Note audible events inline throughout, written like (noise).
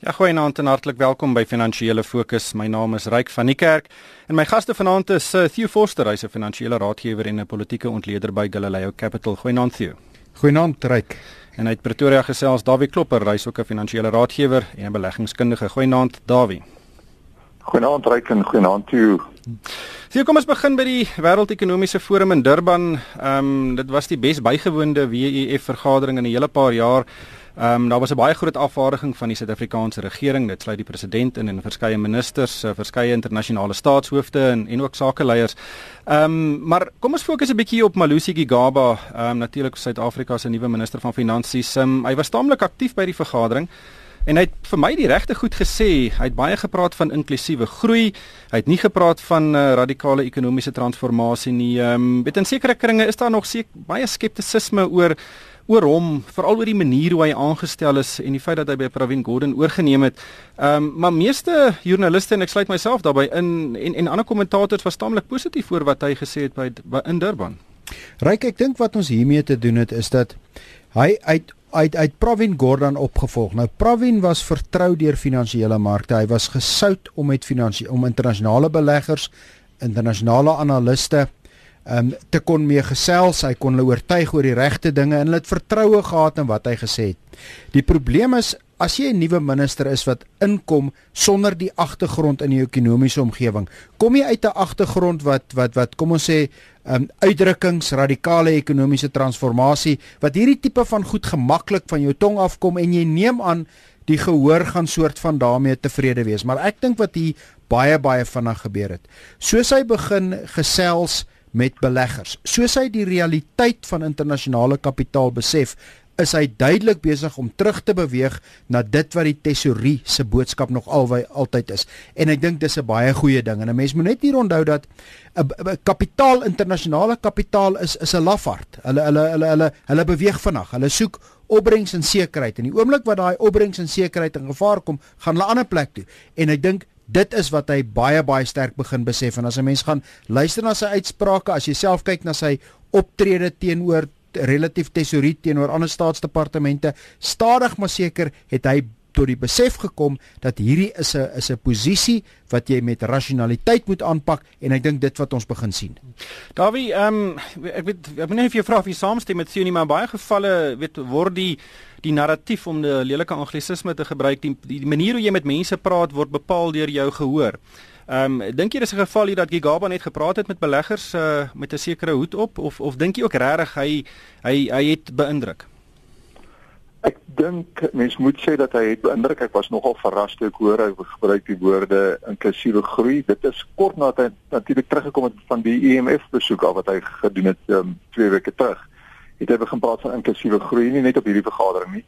Ja, goeienaand en hartlik welkom by Finansiële Fokus. My naam is Ryk van die Kerk en my gaste vanaand is uh, Theo Forster, hy's 'n finansiële raadgewer en 'n politieke ontleder by Galileo Capital. Goeienaand Theo. Goeienaand Ryk. En uit Pretoria gesels Dawie Klopper, hy's ook 'n finansiële raadgewer en 'n beleggingskundige. Goeienaand Dawie. Goeienaand Ryk en goeienaand Theo. Theo, kom ons begin by die Wêreldekonomiese Forum in Durban. Ehm um, dit was die bes bygewoonde WEF vergadering in 'n hele paar jaar. Ehm um, daar was 'n baie groot afvaardiging van die Suid-Afrikaanse regering. Dit sluit die president in en verskeie ministers, uh, verskeie internasionale staatshoofde en en ook sakeleiers. Ehm um, maar kom ons fokus 'n bietjie op Malusi Gigaba, ehm um, natuurlik Suid-Afrika se nuwe minister van finansies. Um, hy was taamlik aktief by die vergadering. En hy het vir my die regte goed gesê. Hy het baie gepraat van inklusiewe groei. Hy het nie gepraat van uh, radikale ekonomiese transformasie nie. Ehm um, weet in sekere kringe is daar nog seker baie skeptisisme oor oor hom, veral oor die manier hoe hy aangestel is en die feit dat hy by Pravin Gordhan oorgeneem het. Ehm um, maar meeste joernaliste en ek sluit myself daarbey in en en ander kommentators was taamlik positief oor wat hy gesê het by, by in Durban. Ryk, ek dink wat ons hiermee te doen het is dat hy uit uit uit Pravin Gordhan opgevolg. Nou Pravin was vertrou deur finansiële markte. Hy was gesout om met finansie om internasionale beleggers, internasionale analiste um, te kon mee gesels, hy kon hulle oortuig oor die regte dinge en hulle het vertroue gehad in wat hy gesê het. Die probleem is as jy 'n nuwe minister is wat inkom sonder die agtergrond in die ekonomiese omgewing, kom jy uit 'n agtergrond wat wat wat kom ons sê um uitdrukkings radikale ekonomiese transformasie wat hierdie tipe van goed gemaklik van jou tong afkom en jy neem aan die gehoor gaan soort van daarmee tevrede wees. Maar ek dink wat hier baie baie vinnig gebeur het. Soos hy begin gesels met beleggers. Soos hy die realiteit van internasionale kapitaal besef, is hy duidelik besig om terug te beweeg na dit wat die tesorie se boodskap nog alwy altyd is. En ek dink dis 'n baie goeie ding. En 'n mens moet net hier onthou dat 'n kapitaal internasionale kapitaal is is 'n lafaard. Hulle hulle hulle hulle hulle beweeg vinnig. Hulle soek opbrengs en sekerheid. En die oomblik wat daai opbrengs en sekerheid in gevaar kom, gaan hulle ander plek toe. En ek dink dit is wat hy baie baie sterk begin besef en as 'n mens gaan luister na sy uitsprake as jy self kyk na sy optrede teenoor relatief tesorie teenoor ander staatsdepartemente stadig maar seker het hy tot die besef gekom dat hierdie is 'n is 'n posisie wat jy met rasionaliteit moet aanpak en ek dink dit wat ons begin sien. Davie, ehm um, ek weet ek weet nie of jy vra of jy saamstem met Theo nie, maar baie gevalle weet word die die narratief om 'n lelike anglisisme te gebruik, die, die manier hoe jy met mense praat word bepaal deur jou gehoor. Ehm um, dink jy dis 'n geval hier dat Gigaba net gepraat het met beleggers uh, met 'n sekere hoed op of of dink jy ook regtig hy hy hy het beïndruk? Ek dink mens moet sê dat hy het beïndruk. Ek was nogal verras toe ek hoor hy gebruik die woorde inklusiewe groei. Dit is kort nadat hy natuurlik teruggekom het van die IMF e besoek af wat hy gedoen het um, twee weke terug. Het hy begin praat van inklusiewe groei nie net op hierdie vergadering nie.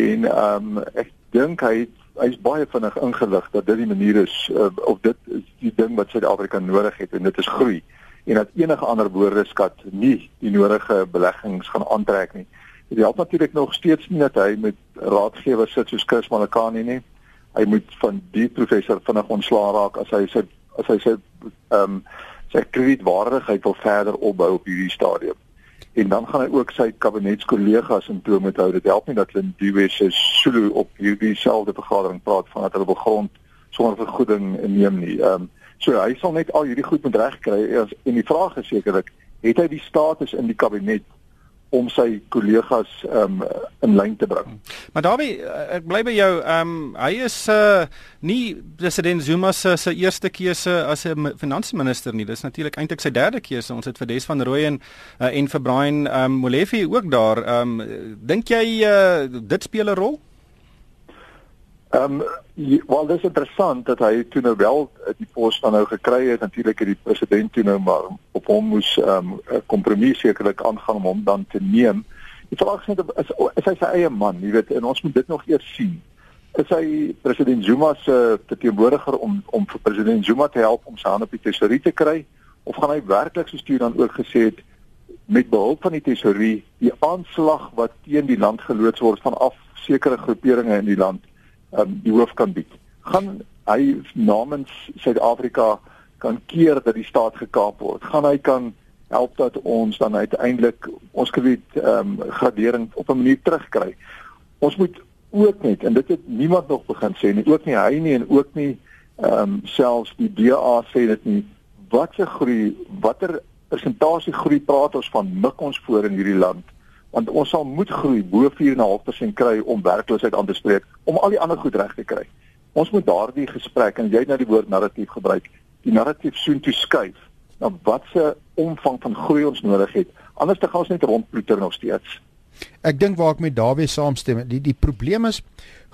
En ehm um, ek dink hy hy's baie vinnig ingelig dat dit die manier is uh, of dit is die ding wat Suid-Afrika nodig het en dit is groei en dat enige ander woordeskat nie die nodige beleggings gaan aantrek nie. Dit help natuurlik nog steeds nie dat hy met raadgewers sit soos Chris Malakani nie. Hy moet van die professor vinnig ontslaa raak as hy sy as hy sy ehm um, sy kredietwaardigheid wil verder opbou op hierdie stadium. En dan gaan hy ook sy kabinetskollegas in toom hou. Dit help nie dat Lindiwe se Sulu op hierdie selfde vergadering praat van dat hulle begrond sonder vergoeding neem nie. Ehm um, so hy sal net al hierdie goed moet regkry en die vraag is sekerlik, het hy die status in die kabinet om sy kollegas um, in lyn te bring. Maar daarby ek bly by jou, um, hy is uh nie president Zuma se se eerste keuse as 'n finansminister nie. Dis natuurlik eintlik sy derde keuse. Ons het vir Des van Rooyen uh, en vir Brian um, Molefe ook daar. Um, dink jy uh dit speel 'n rol? Ehm um, wel dis interessant dat hy toe nou wel eh, die pos dan nou gekry het natuurlik het die president toe nou maar op hom moes ehm um, kompromie sekerlik aangaan om hom dan te neem. Die vraag is net is, is hy sy eie man, jy weet en ons moet dit nog eers sien. Is hy president Zuma se verteenwoordiger om om vir president Zuma te help om sy hand op die tesorie te kry of gaan hy werklik so stuur dan ook gesê het met behulp van die tesorie die aanslag wat teen die land geloods word vanaf sekere groeperinge in die land um, die hoof kan bied. Gaan hy namens Suid-Afrika kan keer dat die staat gekaap word. Gaan hy kan help dat ons dan uiteindelik ons krediet ehm um, gradering op 'n manier terugkry. Ons moet ook net en dit het niemand nog begin sê nie, ook nie hy nie en ook nie ehm um, selfs die DA sê dit nie. Wat se groei, watter persentasie groei praat ons van mik ons voor in hierdie land? Want ons sal moet groei bo 4.5% kry om werkloosheid aan te spreek, om al die ander goed reg te kry. Ons moet daardie gesprek en jy nou die woord narratief gebruik, die narratief soontoe skuif na wat se omvang van groei ons nodig het. Anders te gaan ons net rondploeter nog steeds. Ek dink waar ek met Dawie saamstem, die die probleem is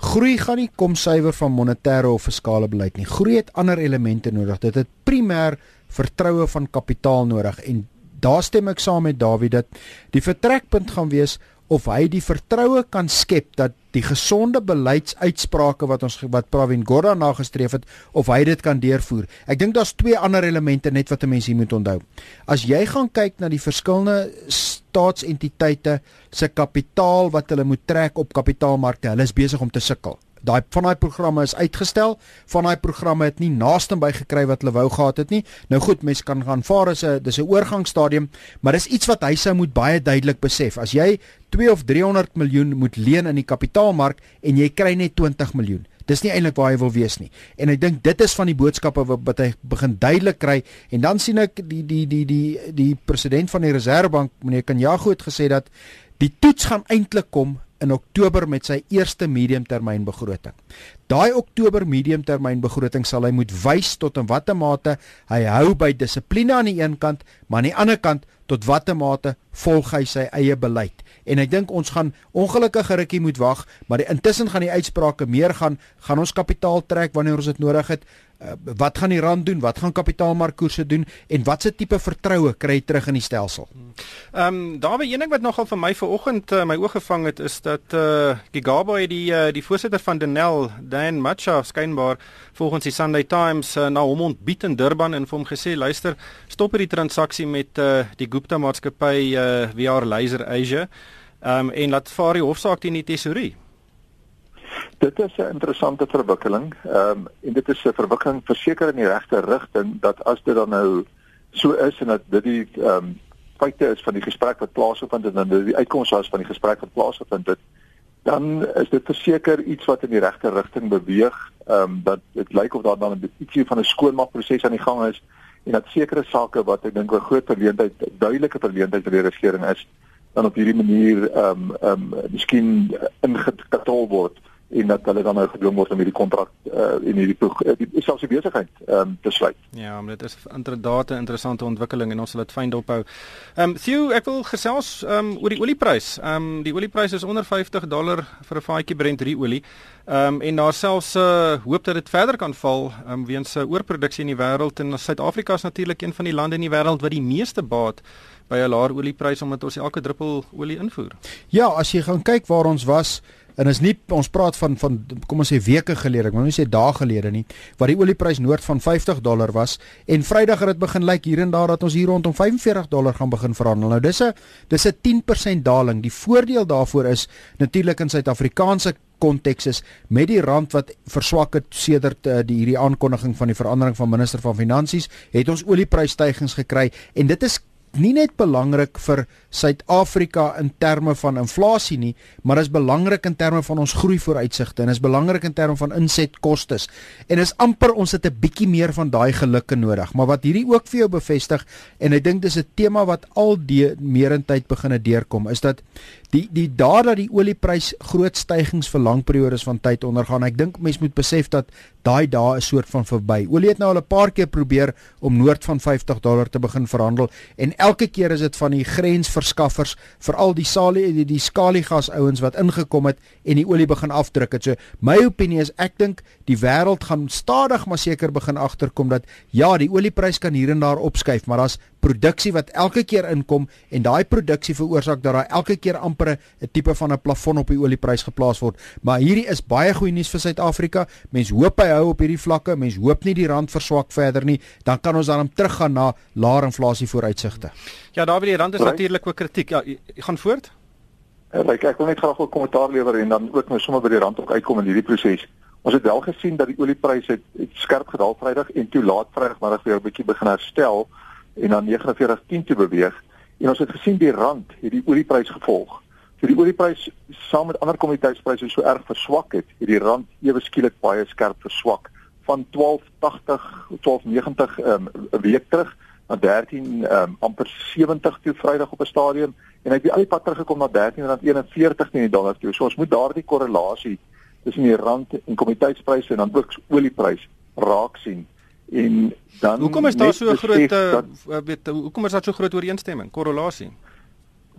groei gaan nie kom suiwer van monetêre of fiskale beleid nie. Groei het ander elemente nodig. Dit het primêr vertroue van kapitaal nodig en daar stem ek saam met Dawie dat die vertrekpunt gaan wees of hy die vertroue kan skep dat die gesonde beleidsuitsprake wat ons wat Pravin Gordhan nagestreef het of hy dit kan deurvoer. Ek dink daar's twee ander elemente net wat 'n mens hier moet onthou. As jy gaan kyk na die verskillende staatsentiteite se kapitaal wat hulle moet trek op kapitaalmarkte, hulle is besig om te sukkel daai van daai programme is uitgestel. Van daai programme het nie naaste by gekry wat hulle wou gehad het nie. Nou goed, mense kan gaan vaar as 'n dis 'n oorgangsstadium, maar dis iets wat hy sou moet baie duidelik besef. As jy 2 of 300 miljoen moet leen in die kapitaalmark en jy kry net 20 miljoen. Dis nie eintlik waar hy wil wees nie. En ek dink dit is van die boodskappe wat hy begin duidelik kry en dan sien ek die die die die die president van die Reserwebank meneer Kanyago het gesê dat die toets gaan eintlik kom in Oktober met sy eerste mediumtermynbegroting. Daai Oktober mediumtermynbegroting sal hy moet wys tot in watter mate hy hou by dissipline aan die een kant, maar aan die ander kant tot watter mate volg hy sy eie beleid. En ek dink ons gaan ongelukkige rukkie moet wag, maar die, intussen gaan die uitsprake meer gaan gaan ons kapitaal trek wanneer ons dit nodig het. Uh, wat gaan die rand doen? Wat gaan kapitaalmarkkoerse doen en watse tipe vertroue kry terug in die stelsel? Ehm um, daar was een ding wat nogal vir my vanoggend uh, my oog gevang het is dat eh uh, Gigabo die uh, die voorsitter van Denel, Dan Macha skynbaar volgens die Sunday Times uh, na hom ontbied in Durban en vir hom gesê luister, stop hierdie transaksie met uh, die Gupta maatskappy uh, VR Laser Asia. Ehm um, en laat vaar die hofsaak teen die tesourier. Dit is 'n interessante verwikkeling. Ehm um, en dit is 'n verwikkeling verseker in die regte rigting dat as dit dan nou so is en dat dit die ehm um, feite is van die gesprek wat plaasgevind het en dan die uitkoms was van die gesprek wat plaasgevind het, dan is dit verseker iets wat in die regte rigting beweeg. Ehm um, dat dit lyk of daar dan 'n ietsie van 'n skoonmaakproses aan die gang is en dat sekere sake wat ek dink 'n groot verleentheid, duidelike verleentheid vir die regering is, dan op hierdie manier ehm um, ehm um, miskien ingekatol word en dat hulle dan nou gedwing word om hierdie kontrak uh, en hierdie uh, die selfs die besigheid ehm um, te sluit. Ja, maar dit is inderdaad 'n interessante ontwikkeling en ons sal dit fyn dophou. Ehm um, Theo, ek wil gesels ehm um, oor die olieprys. Ehm um, die olieprys is onder 50 dollar vir 'n vaatjie Brent olie. Ehm um, en daar selfs uh, hoop dat dit verder kan val ehm um, weens 'n uh, oorproduksie in die wêreld en Suid-Afrika is natuurlik een van die lande in die wêreld wat die meeste baat by 'n laer oliepryse omdat ons elke druppel olie invoer. Ja, as jy gaan kyk waar ons was en is nie ons praat van van kom ons sê weke gelede, ek wil nie sê dae gelede nie, waar die olieprys noord van 50 dollar was en Vrydag het dit begin lyk hier en daar dat ons hier rondom 45 dollar gaan begin verhandel. Nou dis 'n dis 'n 10% daling. Die voordeel daarvoor is natuurlik in Suid-Afrikaanse konteks is met die rand wat verswak het sedert uh, die hierdie aankondiging van die verandering van minister van finansies, het ons olieprystyggings gekry en dit is nie net belangrik vir Suid-Afrika in terme van inflasie nie, maar dit is belangrik in terme van ons groei vooruitsigte en is belangrik in terme van insetkoste. En is amper ons het 'n bietjie meer van daai gelukke nodig. Maar wat hierdie ook vir jou bevestig en ek dink dis 'n tema wat al die meerentyd begine deurkom, is dat die die daad dat die olieprys groot stygings vir lang periodes van tyd ondergaan. Ek dink mense moet besef dat daai dae 'n soort van verby. Olie het nou al 'n paar keer probeer om noord van 50 dollar te begin verhandel en elke keer is dit van die grensverskaffers, veral die salie die, die skaliegas ouens wat ingekom het en die olie begin afdruk het. So my opinie is ek dink die wêreld gaan stadig maar seker begin agterkom dat ja, die olieprys kan hier en daar opskuif, maar daar's produksie wat elke keer inkom en daai produksie veroorsaak dat daar elke keer amper 'n tipe van 'n plafon op die olieprys geplaas word. Maar hierdie is baie goeie nuus vir Suid-Afrika. Mense hoop hy hou op hierdie vlakke. Mense hoop nie die rand verswak verder nie. Dan kan ons dan teruggaan na laer inflasie vooruitsigte. Ja, daar wil die rand is natuurlik ook kritiek. Ja, gaan voort. Ek ek wil net graag 'n kommentaar lewer en dan ook nou sommer by die rand ook uitkom in hierdie proses. Ons het wel gesien dat die oliepryse het, het skerp gedaal Vrydag en toe laat Vrydag middag weer 'n bietjie begin herstel en dan 49.10 te beweeg en ons het gesien die rand het die olieprys gevolg So die oliepryse saam met ander kommoditeitspryse so erg verswak het, het die rand ewe skielik baie skerp verswak van 12.80 12.90 um, 'n week terug na 13 um, amper 70 toe Vrydag op 'n stadium en hy het al die pad teruggekom na 13.41 teen die dollar toe. So ons moet daardie korrelasie tussen die rand en kommoditeitspryse en dan ook oliepryse raak sien. En dan Hoekom is daar so 'n groot eh, dat, weet hoekom is daar so groot ooreenstemming, korrelasie?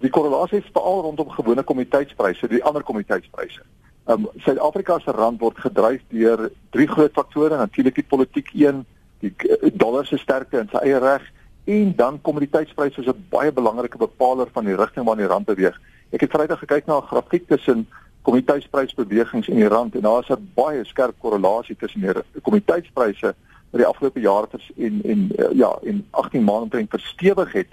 Die korrelasie is veral rondom gewone kommoditeitspryse, die ander kommoditeitspryse. Um Suid-Afrika se rand word gedryf deur drie groot faktore, natuurlik die politiek een, die eh, dollar se sterkte in sy eie reg en dan kommoditeitspryse is 'n baie belangrike bepaler van die rigting waarin die rand beweeg. Ek het Vrydag gekyk na 'n grafiek tussen kommoditeitsprysbewegings en die rand en daar is 'n baie skerp korrelasie tussen die kommoditeitspryse wat die afgelope jaar vers en en uh, ja, in 18 maande omtrent verstewig het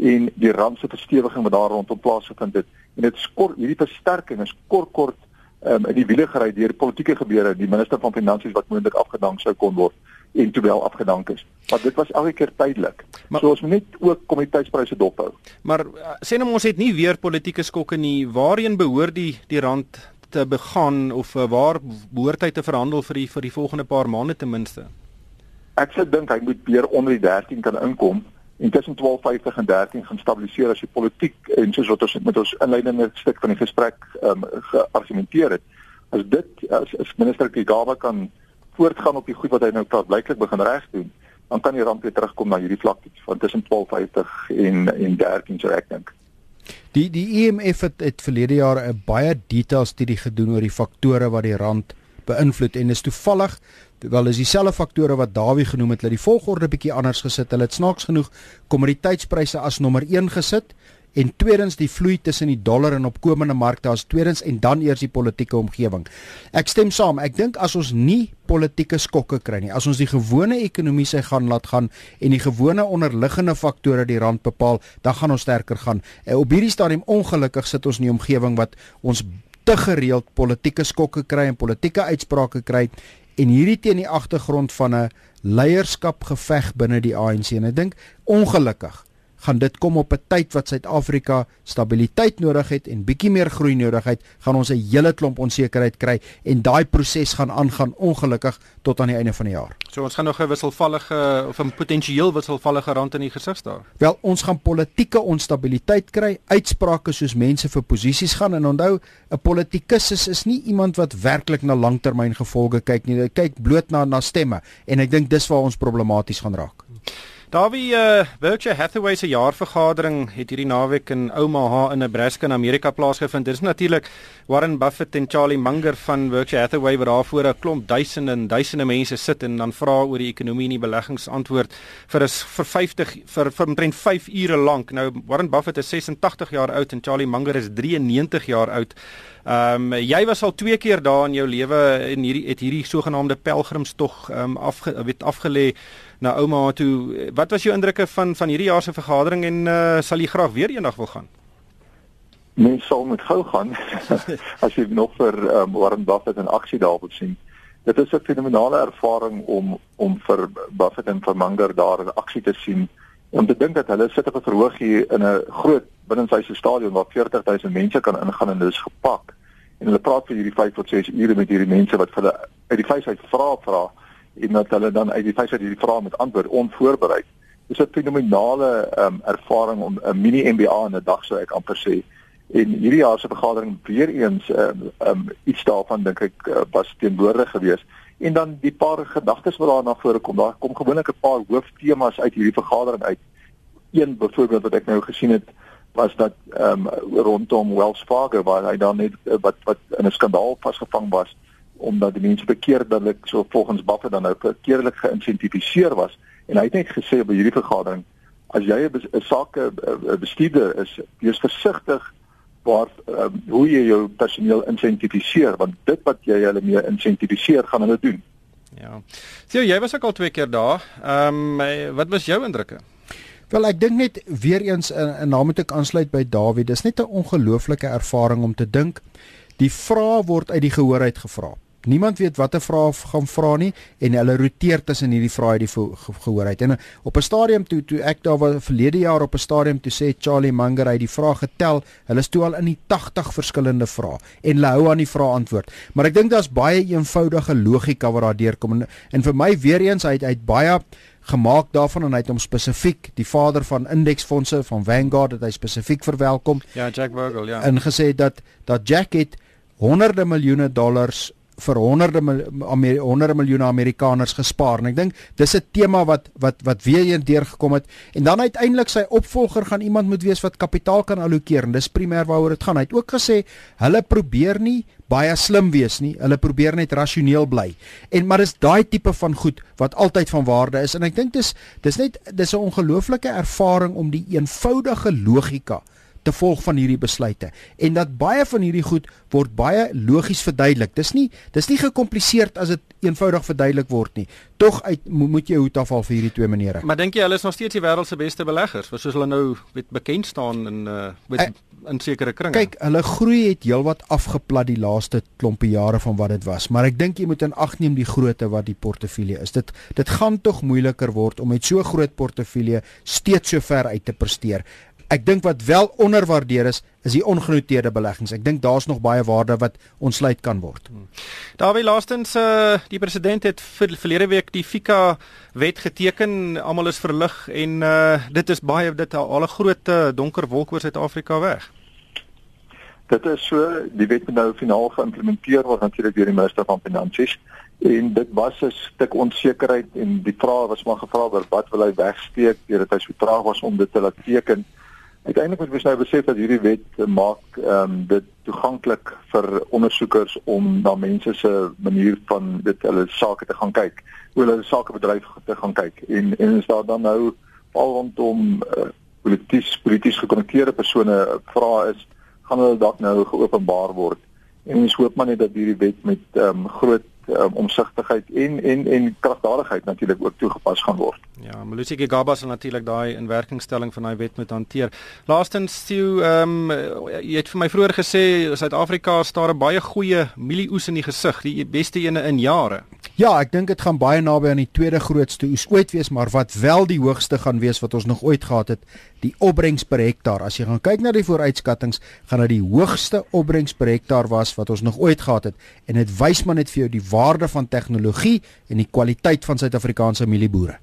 en die rand se verstewiging wat daar rondom plaasgevind het. En dit skort hierdie versterking is kort kort um, in die wiele gery deur politieke gebeure, die minister van finansies wat moontlik afgedank sou kon word en toe wel afgedank is. Maar dit was elke keer tydelik. Maar, so ons moet net ook kommoditeitspryse dophou. Maar uh, sê nou ons het nie weer politieke skokke nie. Waarheen behoort die die rand te begaan of uh, waar behoort hy te verhandel vir die vir die volgende paar maande ten minste? Ek sê dink hy moet weer onder die 13 kan inkom en tussen 12.50 en 13 gaan stabiliseer as die politiek en soos wat ons met ons inleidende stuk van die gesprek um, geargumenteer het. As dit as, as minister Kigaba kan voortgaan op die goed wat hy nou klaar blyklik begin reg doen, dan kan die rand weer terugkom na hierdie vlak van tussen 12.50 en en 13 so ek dink. Die die IMF e het, het verlede jaar 'n baie detail studie gedoen oor die faktore wat die rand beïnvloed en is toevallig wel is dieselfde faktore wat Dawie genoem het, hulle die volgorde bietjie anders gesit. Hulle het snaaks genoeg kommoditeitspryse as nommer 1 gesit en tweedens die vloei tussen die dollar en opkomende markte as tweedens en dan eers die politieke omgewing. Ek stem saam. Ek dink as ons nie politieke skokke kry nie, as ons die gewone ekonomie se gaan laat gaan en die gewone onderliggende faktore die rand bepaal, dan gaan ons sterker gaan. En op hierdie stadium ongelukkig sit ons in 'n omgewing wat ons te gereeld politieke skokke kry en politieke uitsprake kry en hierdie teen die agtergrond van 'n leierskap geveg binne die ANC en ek dink ongelukkig gaan dit kom op 'n tyd wat Suid-Afrika stabiliteit nodig het en bietjie meer groei nodig het, gaan ons 'n hele klomp onsekerheid kry en daai proses gaan aangaan ongelukkig tot aan die einde van die jaar. So ons gaan nog 'n wisselvallige of 'n potensieel wisselvallige rand in die gesig staar. Wel, ons gaan politieke onstabiliteit kry, uitsprake soos mense vir posisies gaan en onthou, 'n politikus is, is nie iemand wat werklik na langtermyngevolge kyk nie. Hy kyk bloot na na stemme en ek dink dis waar ons problematies gaan raak. Davie uh, Berkshire Hathaway se jaarvergadering het hierdie naweek in Omaha in Nebraska in Amerika plaasgevind. Dit is natuurlik Warren Buffett en Charlie Munger van Berkshire Hathaway wat daar voor 'n klomp duisende en duisende mense sit en dan vra oor die ekonomie en die beleggings antwoord vir is vir 50 vir vir omtrent 5 ure lank. Nou Warren Buffett is 86 jaar oud en Charlie Munger is 93 jaar oud. Ehm um, jy was al twee keer daar in jou lewe en hierdie het hierdie sogenaamde pelgrimstog ehm um, afge weet afgelê na Ouma toe. Wat was jou indrukke van van hierdie jaar se vergadering en uh, sal jy graag weer eendag wil gaan? Mens sal moet gou gaan (laughs) as jy nog vir um, Warren Buffett in aksie daar wil sien. Dit is 'n fenominale ervaring om om vir Buffett en vir Munger daar in aksie te sien. Om te dink dat hulle sit op 'n verhoog hier in 'n groot binnenshuise stadion waar 40000 mense kan ingaan en dit is gepak. En hulle praat vir hierdie 5 tot 6 ure met hierdie mense wat hulle uit die fees uit vra vra en dat hulle dan uit die fees uit hierdie vrae met antwoord onvoorbereid. Dis 'n fenominale um, ervaring om 'n mini MBA in 'n dag sou ek amper sê. En hierdie jaar se vergadering weer eens um, um, iets daarvan dink ek uh, was teenwoordig geweest en dan die paar gedagtes wat daar na vore kom. Daar kom gewoonlik 'n paar hooftemas uit hierdie vergadering uit. Een byvoorbeeld wat ek nou gesien het was dat ehm um, rondom Wells Fargo waar hy dan net uh, wat wat in 'n skandaal vasgevang was omdat die mense bekeerdelik so volgens Buffett dan nou bekeerdelik geïnsentifiseer was en hy het net gesê by hierdie vergadering as jy 'n sake bestuurder is, wees versigtig waar um, hoe jy jou personeel insentifiseer want dit wat jy hulle mee insentifiseer gaan hulle doen. Ja. Sien jy was ook al twee keer daar. Ehm um, wat was jou indrukke? Wel ek dink net weer eens 'n naam moet ek aansluit by Dawie. Dis net 'n ongelooflike ervaring om te dink die vrae word uit die gehoor uit gevra. Niemand weet watter vrae gaan vra nie en hulle roteer tussen hierdie vrae die gehoor het. En op 'n stadium toe toe ek daar was verlede jaar op 'n stadium toe sê Charlie Munger hy die vrae getel. Hulle is toe al in die 80 verskillende vrae en hulle hou aan die vrae antwoord. Maar ek dink daar's baie eenvoudige logika wat daar deurkom en, en vir my weer eens hy het, hy het baie gemaak daarvan en hy het hom spesifiek die vader van indeksfondse van Vanguard het hy spesifiek verwelkom. Ja, Jack Bogle, ja. En gesê dat dat Jack het honderde miljoene dollars vir honderde Amer honderde miljoene Amerikaners gespaar. En ek dink dis 'n tema wat wat wat weer een deurgekom het en dan uiteindelik sy opvolger gaan iemand moet wees wat kapitaal kan allokeer en dis primêr waaroor dit gaan. Hy het ook gesê hulle probeer nie baie slim wees nie. Hulle probeer net rasioneel bly. En maar dis daai tipe van goed wat altyd van waarde is en ek dink dis dis net dis 'n ongelooflike ervaring om die eenvoudige logika te volg van hierdie besluite en dat baie van hierdie goed word baie logies verduidelik. Dis nie dis nie gekompliseerd as dit eenvoudig verduidelik word nie. Tog uit moet jy hoed afval vir hierdie twee maniere. Maar dink jy hulle is nog steeds die wêreld se beste beleggers? Want soos hulle nou weet bekend staan in uh Ek, in sekere kringe. Kyk, hulle groei het heelwat afgeplat die laaste klompie jare van wat dit was, maar ek dink jy moet in ag neem die grootte wat die portefeulje is. Dit dit gaan tog moeiliker word om met so groot portefeulje steeds so ver uit te presteer. Ek dink wat wel onderwaardeer is, is die ongenoteerde beleggings. Ek dink daar's nog baie waarde wat ontsluit kan word. Hmm. Daarby laastens uh, die president het vir verlede week die FICA wet geteken. Almal is verlig en uh, dit is baie dit al 'n groot uh, donker wolk oor Suid-Afrika weg. Dit is so die wet moet nou finaal geïmplementeer word natuurlik deur die minister van finansies en dit was 'n stuk onsekerheid en die vraag was maar gevra oor wat wil hy wegsteek deurdat hy so traag was om dit te laat teken. Uiteindelik moet ons nou besef dat hierdie wet maak ehm um, dit toeganklik vir ondersoekers om na mense se manier van dit hulle sake te gaan kyk, hoe hulle sakebedryf te gaan kyk. En en is daar dan nou al rondom uh, polities polities gekonnekteerde persone vra is gaan hulle dalk nou geopenbaar word. En ons hoop maar net dat hierdie wet met ehm um, groot um, omsigtigheid en en en kragdadigheid natuurlik ook toegepas gaan word. Ja, Malusi Gigaba sal natuurlik daai inwerkingstelling van daai wet moet hanteer. Laastens Stu, ehm um, jy het vir my vroeër gesê Suid-Afrika staar 'n baie goeie mielieoes in die gesig, die beste ene in jare. Ja, ek dink dit gaan baie naby aan die tweede grootste oes ooit wees, maar wat wel die hoogste gaan wees wat ons nog ooit gehad het, die opbrengs per hektaar. As jy gaan kyk na die vooruitskattinge, gaan dit die hoogste opbrengs per hektaar was wat ons nog ooit gehad het en dit wys maar net vir jou die waarde van tegnologie en die kwaliteit van Suid-Afrikaanse mielieboere.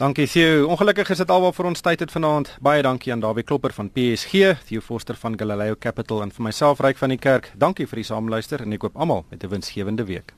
Dankie Theo. Ongelukkig is dit alwaar vir ons tyd het vanaand. Baie dankie aan Dawie Klopper van PSG, Theo Forster van Galileo Capital en vir myself Ryk van die Kerk. Dankie vir die saamluister en ek koop almal met 'n winsgewende week.